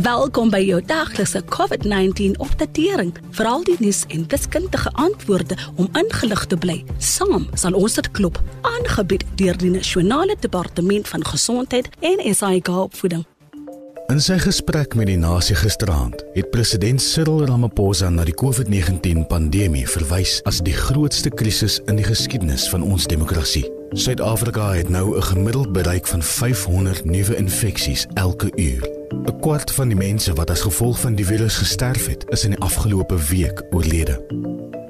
Welkom by jou daglikse COVID-19 opdatering. Veral die nuus en wiskundige antwoorde om ingelig te bly. Saam sal ons dit klop, aangebied deur die Nasionale Departement van Gesondheid en SAIG opvoeding. In sy gesprek met die nasie gisteraand, het president Cyril Ramaphosa na die COVID-19 pandemie verwys as die grootste krisis in die geskiedenis van ons demokrasie. Suid-Afrika het nou 'n gemiddeld bereik van 500 nuwe infeksies elke uur. 'n Kwart van die mense wat as gevolg van die virus gesterf het, is in die afgelope week oorlede.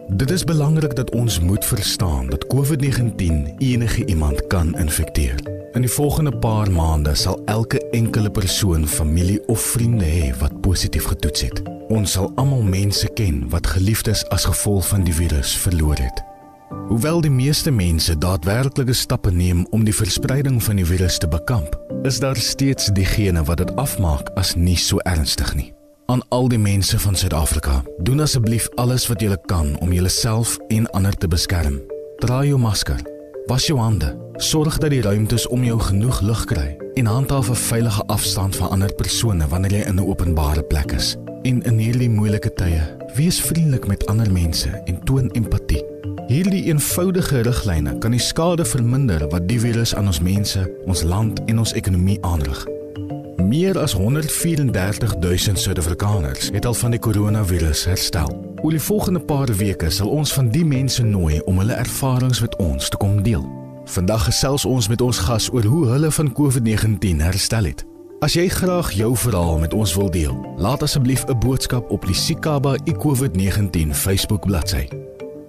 Dit is belangrik dat ons moet verstaan dat COVID-19 enige iemand kan infekteer. In die volgende paar maande sal elke enkele persoon, familie of vriende hê wat positief getoets het. Ons sal almal mense ken wat geliefdes as gevolg van die virus verloor het. Hoewel die meeste mense daadwerklike stappe neem om die verspreiding van die virus te bekamp, is daar steeds diegene wat dit afmaak as nie so ernstig nie. Aan al die mense van Suid-Afrika, doen asseblief alles wat julle kan om julleself en ander te beskerm. Dra jou masker, was jou hande, sorg dat die ruimtes om jou genoeg lug kry en handhaaf 'n veilige afstand van ander persone wanneer jy in 'n openbare plek is. En in hierdie moeilike tye, wees vriendelik met ander mense en toon empatie. Hierdie eenvoudige riglyne kan die skade verminder wat die virus aan ons mense, ons land en ons ekonomie aanrig. Meer as 134 000 Suid-Afrikaners het al van die koronavirus herstel. Oor die volgende paar weke sal ons van die mense nooi om hulle ervarings met ons te kom deel. Vandag gesels ons met ons gas oor hoe hulle van COVID-19 herstel het. As jy graag jou verhaal met ons wil deel, laat asseblief 'n boodskap op die Sikaba iCOVID-19 Facebook bladsy.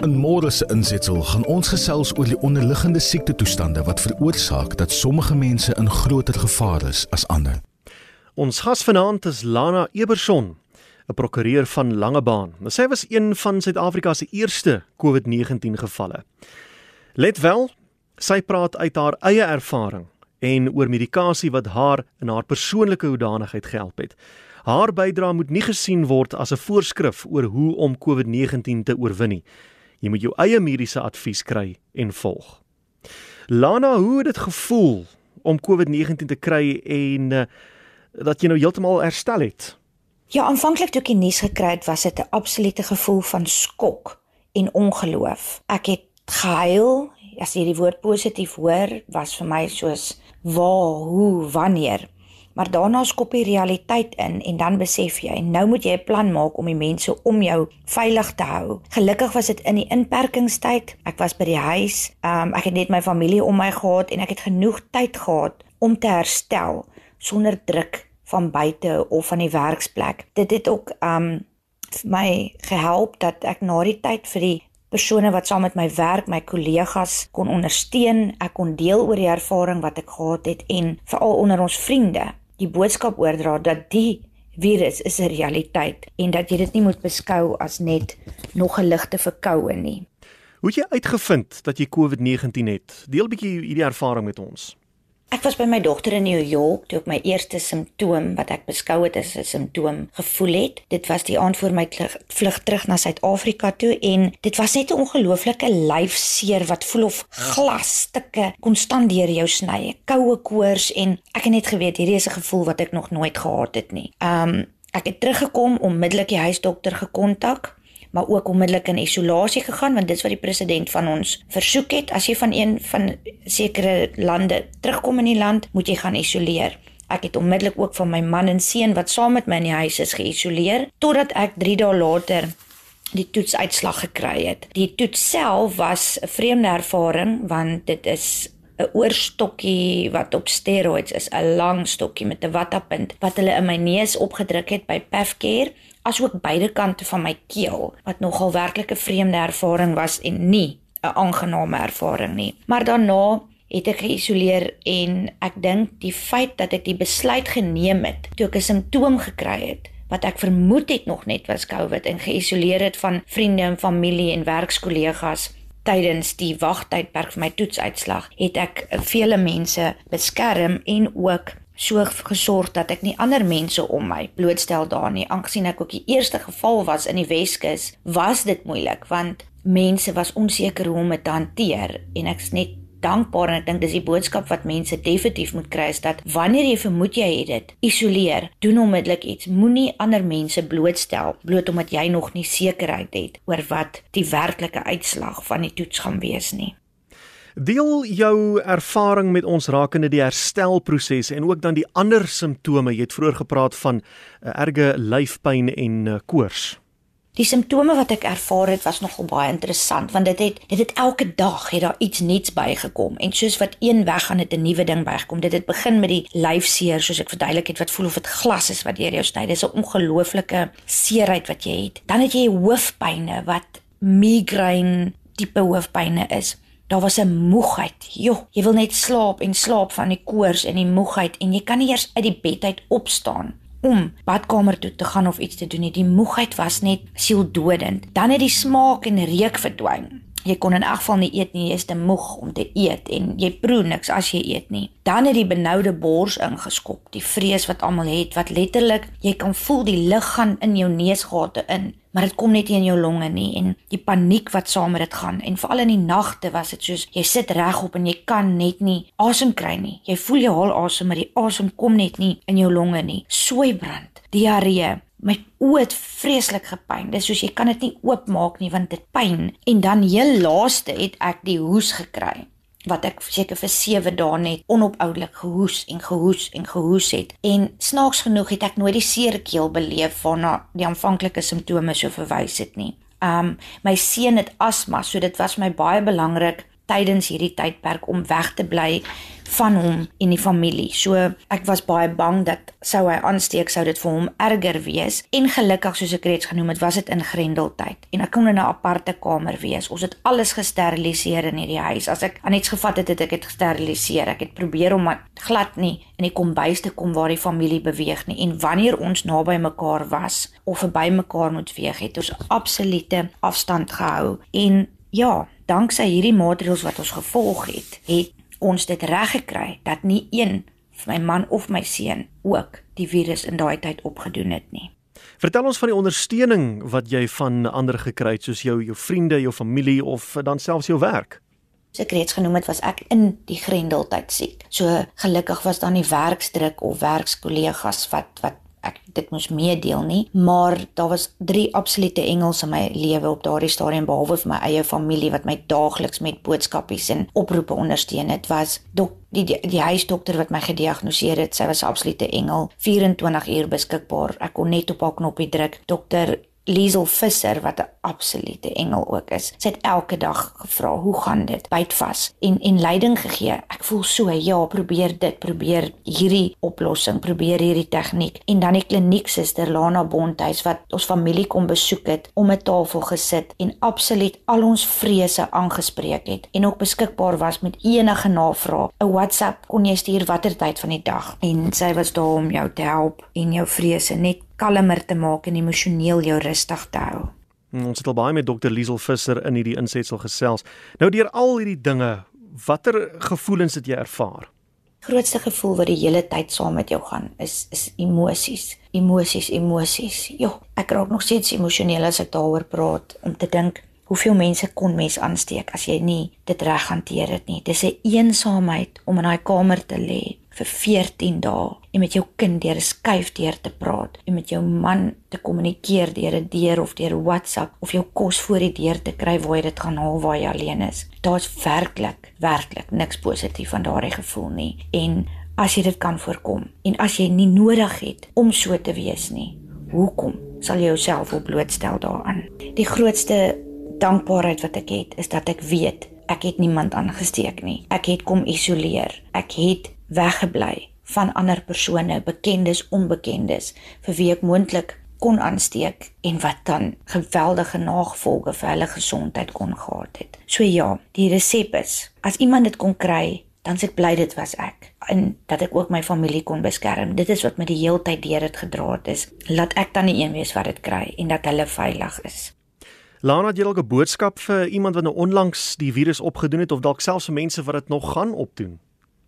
In môre se insetsel gaan ons gesels oor die onderliggende siektetoestande wat veroorsaak dat sommige mense in groter gevaar is as ander. Ons gas vanaand is Lana Eberson, 'n prokureur van Langebaan. Sy was een van Suid-Afrika se eerste COVID-19 gevalle. Let wel, sy praat uit haar eie ervaring en oor medikasie wat haar in haar persoonlike hoedanigheid gehelp het. Haar bydrae moet nie gesien word as 'n voorskrif oor hoe om COVID-19 te oorwin nie. Jy moet jou eie mediese advies kry en volg. Lana, hoe het dit gevoel om COVID-19 te kry en uh, dat jy nou heeltemal herstel het? Ja, aanvanklik toe ek die nuus gekry het, was dit 'n absolute gevoel van skok en ongeloof. Ek het gehuil. As jy die woord positief hoor, was vir my soos waar, hoe, wanneer. Maar daarna skop die realiteit in en dan besef jy, nou moet jy 'n plan maak om die mense om jou veilig te hou. Gelukkig was dit in die inperkingstyd. Ek was by die huis. Um, ek het net my familie om my gehad en ek het genoeg tyd gehad om te herstel sonder druk van buite of van die werksplek. Dit het ook um vir my gehelp dat ek na die tyd vir die persone wat saam met my werk, my kollegas kon ondersteun, ek kon deel oor die ervaring wat ek gehad het en veral onder ons vriende die boodskap oordra dat die virus is 'n realiteit en dat jy dit nie moet beskou as net nog 'n ligte verkoue nie. Hoe het jy uitgevind dat jy COVID-19 het? Deel 'n bietjie hierdie ervaring met ons. Ek was by my dogter in New York toe ek my eerste simptoom wat ek beskou het as 'n simptoom gevoel het. Dit was die aand voor my vlug terug na Suid-Afrika toe en dit was net 'n ongelooflike lyfseer wat voel of glasstukke konstant deur jou sny. Koue koors en ek het net geweet hierdie is 'n gevoel wat ek nog nooit gehad het nie. Um ek het teruggekom onmiddellik die huisdokter gekontak maar ook onmiddellik in isolasie gegaan want dit is wat die president van ons versoek het. As jy van een van sekere lande terugkom in die land moet jy gaan isoleer. Ek het onmiddellik ook van my man en seun wat saam met my in die huis is geïsoleer totdat ek 3 dae later die toetsuitslag gekry het. Die toets self was 'n vreemde ervaring want dit is 'n oorstokkie wat op steroids is, 'n lang stokkie met 'n wattapunt wat hulle in my neus opgedruk het by Pafcare asook beide kante van my keel wat nogal werklik 'n vreemde ervaring was en nie 'n aangename ervaring nie. Maar daarna het ek geïsoleer en ek dink die feit dat ek die besluit geneem het toe ek 'n simptoom gekry het wat ek vermoed het nog net was COVID en geïsoleer het van vriende en familie en werkskollegas tydens die wagtydperk vir my toetsuitslag het ek vele mense beskerm en ook so gesorg dat ek nie ander mense om my blootstel daarin nie. Aangesien ek ook die eerste geval was in die Weskus, was dit moeilik want mense was onseker hoe om dit te hanteer en ek's net dankbaar en ek dink dis die boodskap wat mense definitief moet kry is dat wanneer jy vermoed jy het dit, isoleer, doen onmiddellik iets. Moenie ander mense blootstel bloot omdat jy nog nie sekerheid het oor wat die werklike uitslag van die toets gaan wees nie. Deel jou ervaring met ons rakende die herstelproses en ook dan die ander simptome. Jy het vroeër gepraat van uh, erge lyfpyn en uh, koors. Die simptome wat ek ervaar het was nogal baie interessant want dit het dit het elke dag het daar iets nuuts bygekom en soos wat een weggaan het 'n nuwe ding bygekom. Dit het begin met die lyfseer soos ek verduidelik het wat voel of dit glas is wat deur jou sny. Dis 'n ongelooflike seerheid wat jy het. Dan het jy hoofpynne wat migraine tipe hoofpynne is. Daar was 'n moegheid. Jo, jy wil net slaap en slaap van die koors en die moegheid en jy kan nie eers uit die bed uit opstaan om badkamer toe te gaan of iets te doen nie. Die moegheid was net sieldodend. Dan het die smaak en reuk verdwyn. Jy kon in elk geval nie eet nie, jy is te moeg om te eet en jy proe niks as jy eet nie. Dan het die benoude bors ingeskop, die vrees wat almal het wat letterlik jy kan voel die lug gaan in jou neusgate in maar dit kom net nie in jou longe nie en die paniek wat saam met dit gaan en veral in die nagte was dit soos jy sit regop en jy kan net nie asem kry nie. Jy voel jy haal asem maar die asem kom net nie in jou longe nie. Soeibrand, diarree, my oë het vreeslik gepyn. Dis soos jy kan dit nie oopmaak nie want dit pyn en dan heel laaste het ek die hoes gekry wat ek seker vir 7 dae net onophoudelik gehoes en gehoes en gehoes het. En snaaks genoeg het ek nooit die seer keel beleef waarna die aanvanklike simptome so verwys het nie. Um my seun het asma, so dit was my baie belangrik tydens hierdie tydperk om weg te bly van hom en die familie. So ek was baie bang dat sou hy aansteek sou dit vir hom erger wees. En gelukkig soos ek reeds genoem het, was dit in Grendeltyd en ek kon in 'n aparte kamer wees. Ons het alles gesteriliseer in hierdie huis. As ek aan iets gevat het, het ek dit gesteriliseer. Ek het probeer om glad nie in die kombuis te kom waar die familie beweeg nie. En wanneer ons naby mekaar was of verby mekaar moet weeg, het ons absolute afstand gehou. En ja, danksy hierdie maatreëls wat ons gevolg het, het ons dit reg gekry dat nie een my man of my seun ook die virus in daai tyd opgedoen het nie. Vertel ons van die ondersteuning wat jy van ander gekry het soos jou jou vriende, jou familie of dan selfs jou werk. So ek reeds genoem het was ek in die grendeltyd siek. So gelukkig was daar nie werksdruk of werkskollegas wat wat ek dit moes meedeel nie, maar daar was drie absolute engels in my lewe op daardie stadium behalwe vir my eie familie wat my daagliks met boodskapies en oproepe ondersteun het, was dok die die, die huisdokter wat my gediagnoseer het, sy was 'n absolute engel, 24 uur beskikbaar. Ek kon net op haar knoppie druk. Dokter Liesel Visser wat 'n absolute engel ook is. Sy het elke dag gevra, "Hoe gaan dit?" byt vas en en leiding gegee. Ek voel so, ja, probeer dit, probeer hierdie oplossing, probeer hierdie tegniek. En dan die klinieksuster Lana Bonthuis wat ons familie kom besoek het, om 'n tafel gesit en absoluut al ons vrese aangespreek het en ook beskikbaar was met enige navraag. 'n WhatsApp kon jy stuur watter tyd van die dag en sy was daar om jou te help en jou vrese net kalmer te maak en emosioneel jou rustig te hou. Hmm, ons het al baie met Dr. Liesel Visser in hierdie insetsel gesels. Nou deur al hierdie dinge, watter gevoelens het jy ervaar? Grootste gevoel wat die hele tyd saam met jou gaan is is emosies, emosies, emosies. Jo, ek raak nog steeds emosioneel as ek daaroor praat om te dink hoeveel mense kon mens aansteek as jy nie dit reg hanteer het nie. Dis 'n eensaamheid om in daai kamer te lê vir 14 dae en met jou kind deur 'n skuif deur te praat en met jou man te kommunikeer deur 'n deur of deur WhatsApp of jou kos voor die deur te kry waar jy dit gaan haal waar jy alleen is. Daar's werklik, werklik niks positief van daardie gevoel nie. En as jy dit kan voorkom en as jy nie nodig het om so te wees nie, hoekom sal jy jouself op blootstel daaraan? Die grootste dankbaarheid wat ek het is dat ek weet ek het niemand aangesteek nie. Ek het kom isoleer. Ek het weggebly van ander persone, bekendes, onbekendes vir wie ek moontlik kon aansteek en wat dan geweldige nagevolge vir hulle gesondheid kon gehad het. So ja, die resep is as iemand dit kon kry, dan se ek bly dit was ek en dat ek ook my familie kon beskerm. Dit is wat my die hele tyd deur dit gedra het is. Laat ek dan die een wees wat dit kry en dat hulle veilig is. Lana, het jy dalk 'n boodskap vir iemand wat nou onlangs die virus opgedoen het of dalk selfs vir mense wat dit nog gaan opdoen?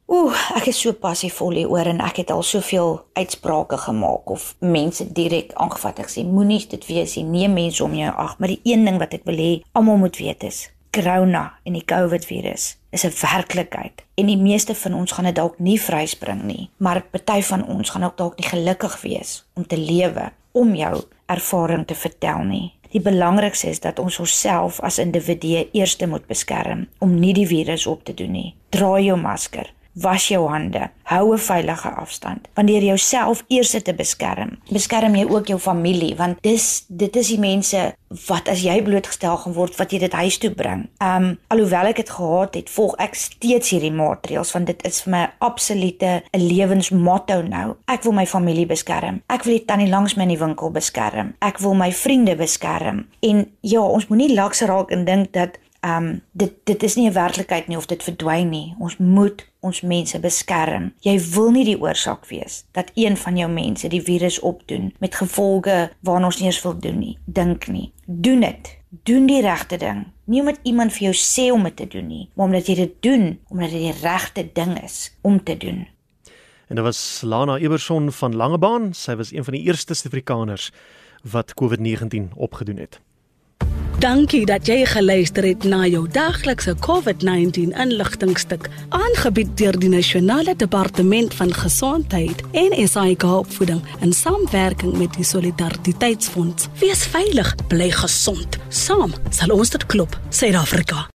Ooh, ek is so passievol hieroor en ek het al soveel uitsprake gemaak of mense direk aangevat. Ek sê moenie dit wees nie. Neem mense om jou ag, maar die een ding wat ek wil hê almal moet weet is corona en die COVID virus is 'n werklikheid en die meeste van ons gaan dit dalk nie vryspring nie, maar party van ons gaan ook dalk nie gelukkig wees om te lewe om jou ervaring te vertel nie. Die belangrikste is dat ons onsself as individue eerste moet beskerm om nie die virus op te doen nie. Dra jou masker, was jou hande, hou 'n veilige afstand. Wanneer jy jouself eers te beskerm, beskerm jy ook jou familie want dis dit is die mense wat as jy blootgestel gaan word wat jy dit huis toe bring. Um alhoewel ek dit gehad het, volg ek steeds hierdie maatreëls want dit is vir my 'n absolute 'n lewensmotto nou. Ek wil my familie beskerm. Ek wil die tannie langs my in die winkel beskerm. Ek wil my vriende beskerm. En ja, ons moenie laks raak en dink dat Ehm um, dit dit is nie 'n werklikheid nie of dit verdwyn nie. Ons moet ons mense beskerm. Jy wil nie die oorsaak wees dat een van jou mense die virus opdoen met gevolge waarna ons nie eens wil doen nie. Dink nie. Doen dit. Doen die regte ding. Nie omdat iemand vir jou sê om dit te doen nie, maar omdat jy dit doen omdat dit die regte ding is om te doen. En dit was Lana Eberson van Langebaan. Sy was een van die eerste Suid-Afrikaners wat COVID-19 opgedoen het. Dankie dat jy geluister het na jou daglikse COVID-19 inligtingstuk aangebied deur die Nasionale Departement van Gesondheid en SAIK opvoeding in samewerking met die Solidariteitsfonds. Wees veilig, bly gesond. Saam sal ons dit klop, Suid-Afrika.